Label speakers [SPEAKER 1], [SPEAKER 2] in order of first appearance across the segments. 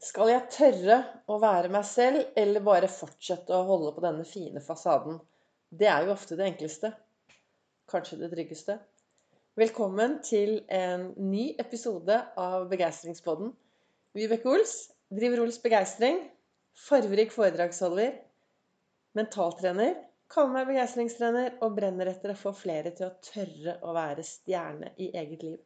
[SPEAKER 1] Skal jeg tørre å være meg selv, eller bare fortsette å holde på denne fine fasaden? Det er jo ofte det enkleste. Kanskje det tryggeste. Velkommen til en ny episode av Begeistringspodden. Vibeke Ols driver Ols Begeistring. Farverik foredragsholder. Mentaltrener. Kaller meg begeistringstrener og brenner etter å få flere til å tørre å være stjerne i eget liv.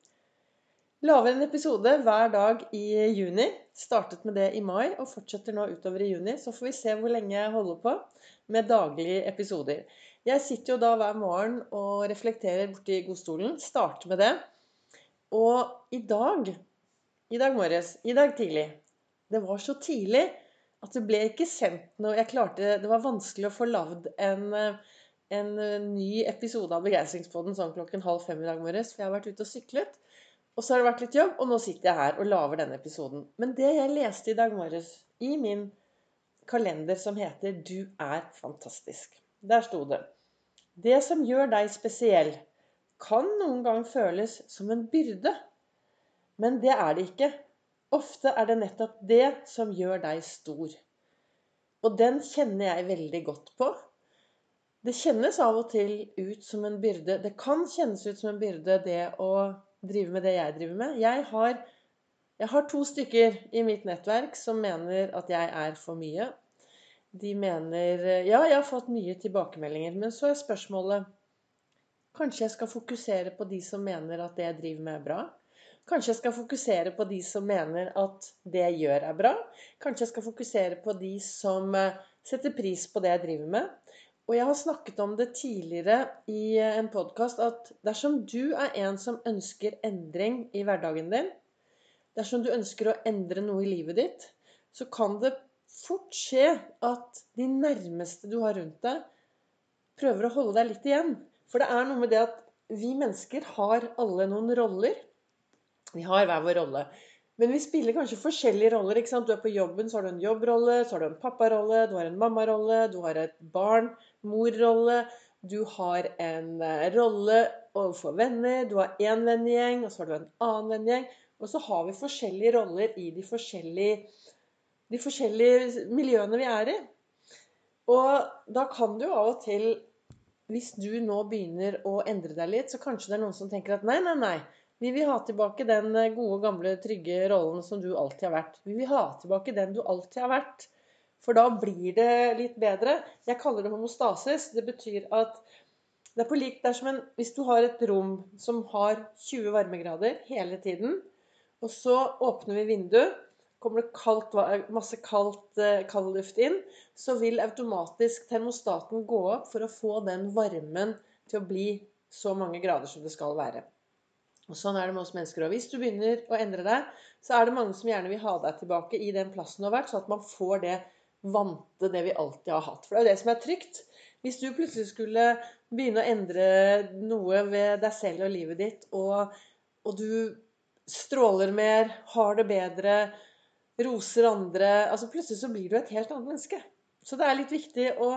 [SPEAKER 1] Lager en episode hver dag i juni. Startet med det i mai og fortsetter nå utover i juni. Så får vi se hvor lenge jeg holder på med daglige episoder. Jeg sitter jo da hver morgen og reflekterer borti godstolen. Starter med det. Og i dag, i dag morges, i dag tidlig Det var så tidlig at det ble ikke sendt noe jeg klarte, Det var vanskelig å få lagd en, en ny episode av Begeistringspodden sånn klokken halv fem i dag morges. For jeg har vært ute og syklet. Og så har det vært litt jobb, og nå sitter jeg her og lager denne episoden. Men det jeg leste i dag morges i min kalender som heter 'Du er fantastisk', der sto det Det som gjør deg spesiell, kan noen gang føles som en byrde. Men det er det ikke. Ofte er det nettopp det som gjør deg stor. Og den kjenner jeg veldig godt på. Det kjennes av og til ut som en byrde. Det kan kjennes ut som en byrde, det å drive med det jeg driver med. Jeg har, jeg har to stykker i mitt nettverk som mener at jeg er for mye. De mener Ja, jeg har fått mye tilbakemeldinger, men så er spørsmålet Kanskje jeg skal fokusere på de som mener at det jeg driver med, er bra? Kanskje jeg skal fokusere på de som mener at det jeg gjør, er bra? Kanskje jeg skal fokusere på de som eh, setter pris på det jeg driver med? Og jeg har snakket om det tidligere i en podkast at dersom du er en som ønsker endring i hverdagen din, dersom du ønsker å endre noe i livet ditt, så kan det fort skje at de nærmeste du har rundt deg, prøver å holde deg litt igjen. For det er noe med det at vi mennesker har alle noen roller. Vi har hver vår rolle. Men vi spiller kanskje forskjellige roller. ikke sant? Du er på jobben, så har du en jobbrolle, så har du en papparolle, du har en mammarolle, du har et barn, morrolle. Du har en eh, rolle overfor venner, du har én vennegjeng, og så har du en annen vennegjeng. Og så har vi forskjellige roller i de forskjellige, de forskjellige miljøene vi er i. Og da kan du av og til, hvis du nå begynner å endre deg litt, så kanskje det er noen som tenker at nei, nei, nei. Vi vil ha tilbake den eh, gode, gamle, trygge rollen som du alltid har vært. Vi vil ha tilbake den du alltid har vært. For da blir det litt bedre. Jeg kaller det homostasis. Det betyr at det er på lik dersom en Hvis du har et rom som har 20 varmegrader hele tiden, og så åpner vi vinduet, kommer det kaldt, masse kaldt, eh, kald luft inn, så vil automatisk termostaten gå opp for å få den varmen til å bli så mange grader som det skal være. Og Sånn er det med oss mennesker òg. Hvis du begynner å endre deg, så er det mange som gjerne vil ha deg tilbake i den plassen du har vært, så at man får det vante, det vi alltid har hatt. For det er jo det som er trygt. Hvis du plutselig skulle begynne å endre noe ved deg selv og livet ditt, og, og du stråler mer, har det bedre, roser andre altså Plutselig så blir du et helt annet menneske. Så det er litt viktig å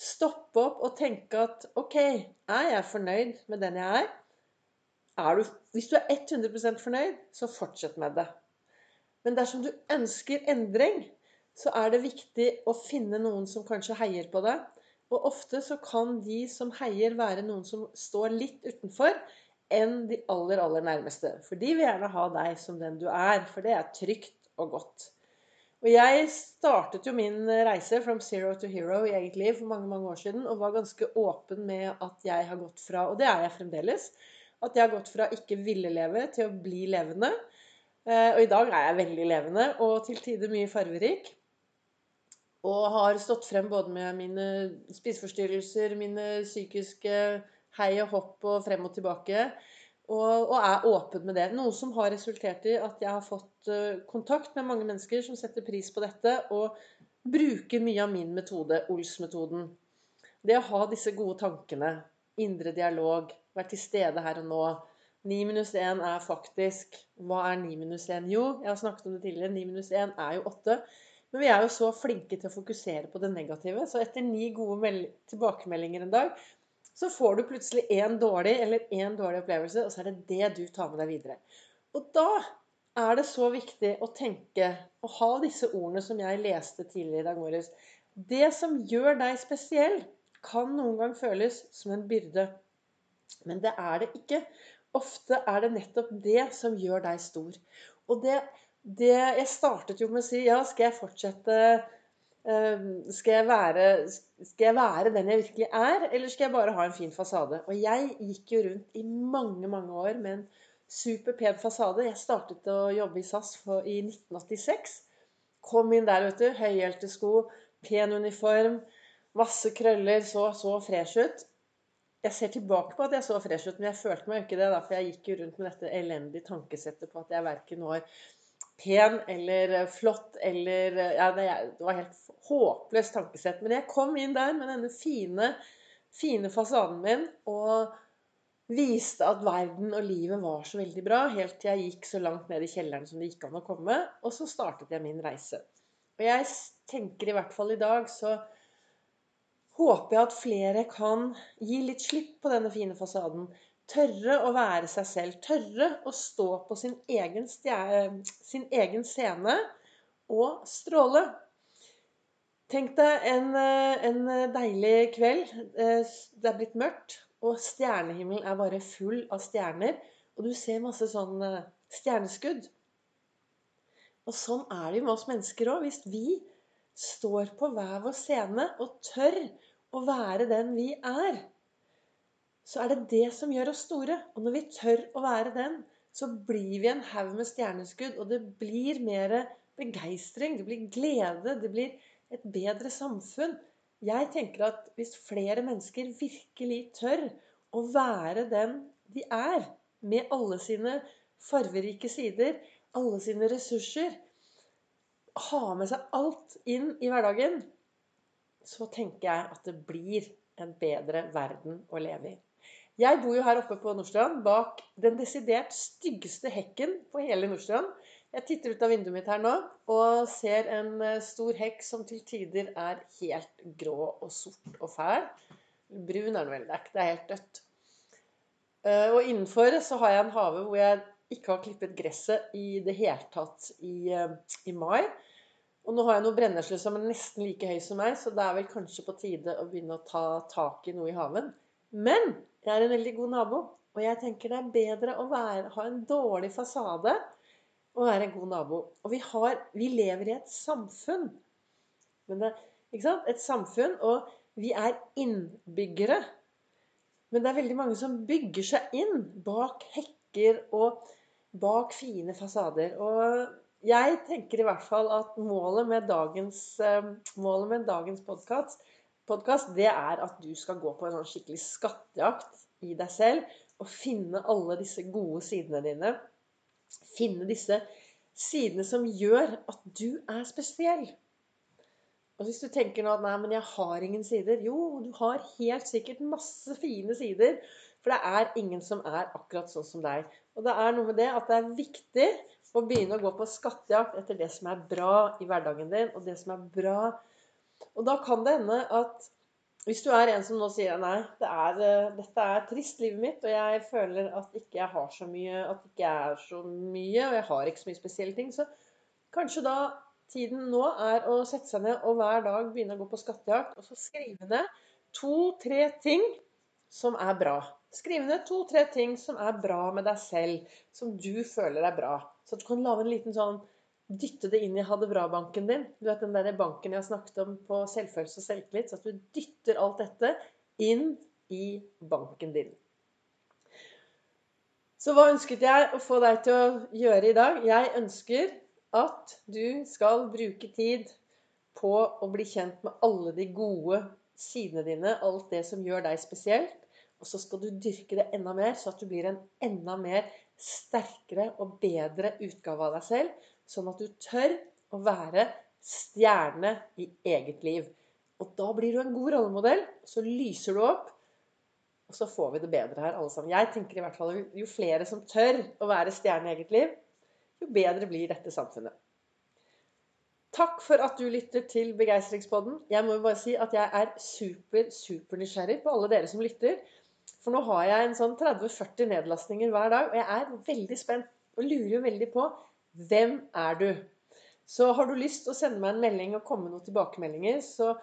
[SPEAKER 1] stoppe opp og tenke at OK, er jeg fornøyd med den jeg er? du, hvis du er 100% fornøyd, så fortsett med det. Men dersom du ønsker endring, så er det viktig å finne noen som kanskje heier på deg. Og ofte så kan de som heier, være noen som står litt utenfor enn de aller, aller nærmeste. For de vil gjerne ha deg som den du er, for det er trygt og godt. Og jeg startet jo min reise from zero to hero liv for mange mange år siden og var ganske åpen med at jeg har gått fra Og det er jeg fremdeles at jeg har gått fra ikke ville leve til å bli levende. Eh, og i dag er jeg veldig levende og til tider mye farverik. Og har stått frem både med mine spiseforstyrrelser, mine psykiske hei og hopp og frem og tilbake. Og, og, er åpen med det. Noe som har resultert i at jeg har fått uh, kontakt med mange mennesker som setter pris på dette, og bruker mye av min metode, Ols-metoden. Det å ha disse gode tankene, indre dialog, være til stede her og nå. 9 minus 1 er faktisk Hva er 9 minus 1? Jo, jeg har snakket om det tidligere. 9 minus 1 er jo 8. Men vi er jo så flinke til å fokusere på det negative. Så etter ni gode tilbakemeldinger en dag, så får du plutselig én dårlig eller én dårlig opplevelse, og så er det det du tar med deg videre. Og da er det så viktig å tenke og ha disse ordene som jeg leste tidligere i dag morges. Det som gjør deg spesiell, kan noen gang føles som en byrde. Men det er det ikke. Ofte er det nettopp det som gjør deg stor. Og det, det Jeg startet jo med å si ja, skal jeg fortsette eh, skal jeg, være, skal jeg være den jeg virkelig er, eller skal jeg bare ha en fin fasade? Og jeg gikk jo rundt i mange, mange år med en Superpen fasade. Jeg startet å jobbe i SAS for, i 1986. Kom inn der, vet du. Høyhælte sko, pen uniform, masse krøller. Så så fresh ut. Jeg ser tilbake på at jeg så fresh ut, men jeg følte meg jo ikke det. Da, for jeg gikk jo rundt med dette elendige tankesettet på at jeg verken var pen eller flott eller ja, Det var helt håpløst tankesett. Men jeg kom inn der med denne fine, fine fasaden min. og viste at verden og livet var så veldig bra, helt til jeg gikk så langt ned i kjelleren som det gikk an å komme. Og så startet jeg min reise. Og jeg tenker i hvert fall i dag så håper jeg at flere kan gi litt slipp på denne fine fasaden. Tørre å være seg selv. Tørre å stå på sin egen, sin egen scene og stråle. Tenk deg en, en deilig kveld. Det er blitt mørkt. Og stjernehimmelen er bare full av stjerner. Og du ser masse sånn eh, stjerneskudd. Og sånn er det jo med oss mennesker òg. Hvis vi står på hver vår scene og tør å være den vi er, så er det det som gjør oss store. Og når vi tør å være den, så blir vi en haug med stjerneskudd. Og det blir mer begeistring, det blir glede, det blir et bedre samfunn. Jeg tenker at hvis flere mennesker virkelig tør å være den de er, med alle sine farverike sider, alle sine ressurser, ha med seg alt inn i hverdagen, så tenker jeg at det blir en bedre verden å leve i. Jeg bor jo her oppe på Nordstrand, bak den desidert styggeste hekken på hele Nordstrand. Jeg titter ut av vinduet mitt her nå og ser en eh, stor hekk som til tider er helt grå og sort og fæl. Brun er den vel. Det er helt dødt. Eh, og innenfor så har jeg en hage hvor jeg ikke har klippet gresset i det hele tatt i, eh, i mai. Og nå har jeg noen brennesler som er nesten like høy som meg, så det er vel kanskje på tide å begynne å ta tak i noe i haven. Men jeg er en veldig god nabo, og jeg tenker det er bedre å være, ha en dårlig fasade og være en god nabo. Og vi, har, vi lever i et samfunn. Det, et samfunn, og vi er innbyggere. Men det er veldig mange som bygger seg inn bak hekker og bak fine fasader. Og jeg tenker i hvert fall at målet med dagens, eh, målet dagens podkast, det er at du skal gå på en sånn skikkelig skattejakt i deg selv og finne alle disse gode sidene dine finne disse sidene som gjør at du er spesiell. Og hvis du tenker nå at nei, men jeg har ingen sider Jo, du har helt sikkert masse fine sider. For det er ingen som er akkurat sånn som deg. Og det er noe med det at det er viktig å begynne å gå på skattejakt etter det som er bra i hverdagen din, og det som er bra. Og da kan det hende at hvis du er en som nå sier nei, det er, eh, dette er trist, livet mitt, og jeg føler at ikke jeg har så mye, at ikke jeg er så mye, og jeg har ikke så mye spesielle ting, så kanskje da tiden nå er å sette seg ned og hver dag begynne å gå på skattejakt, og så skrive ned to-tre ting som er bra. Skrive ned to-tre ting som er bra med deg selv, som du føler er bra. Så du kan lage en liten sånn dytte det inn i ha det bra-banken din. Du vet den der banken jeg har snakket om på selvfølelse og selvtillit. Så at du dytter alt dette inn i banken din. Så hva ønsket jeg å få deg til å gjøre i dag? Jeg ønsker at du skal bruke tid på å bli kjent med alle de gode sidene dine, alt det som gjør deg spesielt. Og så skal du dyrke det enda mer, så at du blir en enda mer sterkere og bedre utgave av deg selv sånn at du tør å være stjerne i eget liv. Og da blir du en god rollemodell. Så lyser du opp, og så får vi det bedre her alle sammen. Jeg tenker i hvert fall Jo flere som tør å være stjerne i eget liv, jo bedre blir dette samfunnet. Takk for at du lytter til Begeistringspodden. Jeg må jo bare si at jeg er super, super nysgjerrig på alle dere som lytter. For nå har jeg en sånn 30-40 nedlastninger hver dag, og jeg er veldig spent og lurer jo veldig på Hvem er du? Så har du lyst til å sende meg en melding og komme med noen tilbakemeldinger, så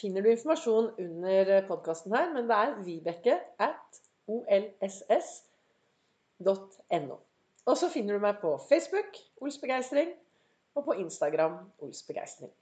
[SPEAKER 1] finner du informasjon under podkasten her. Men det er vibeke at olss.no. Og så finner du meg på Facebook Ols Begeistring og på Instagram Ols Begeistring.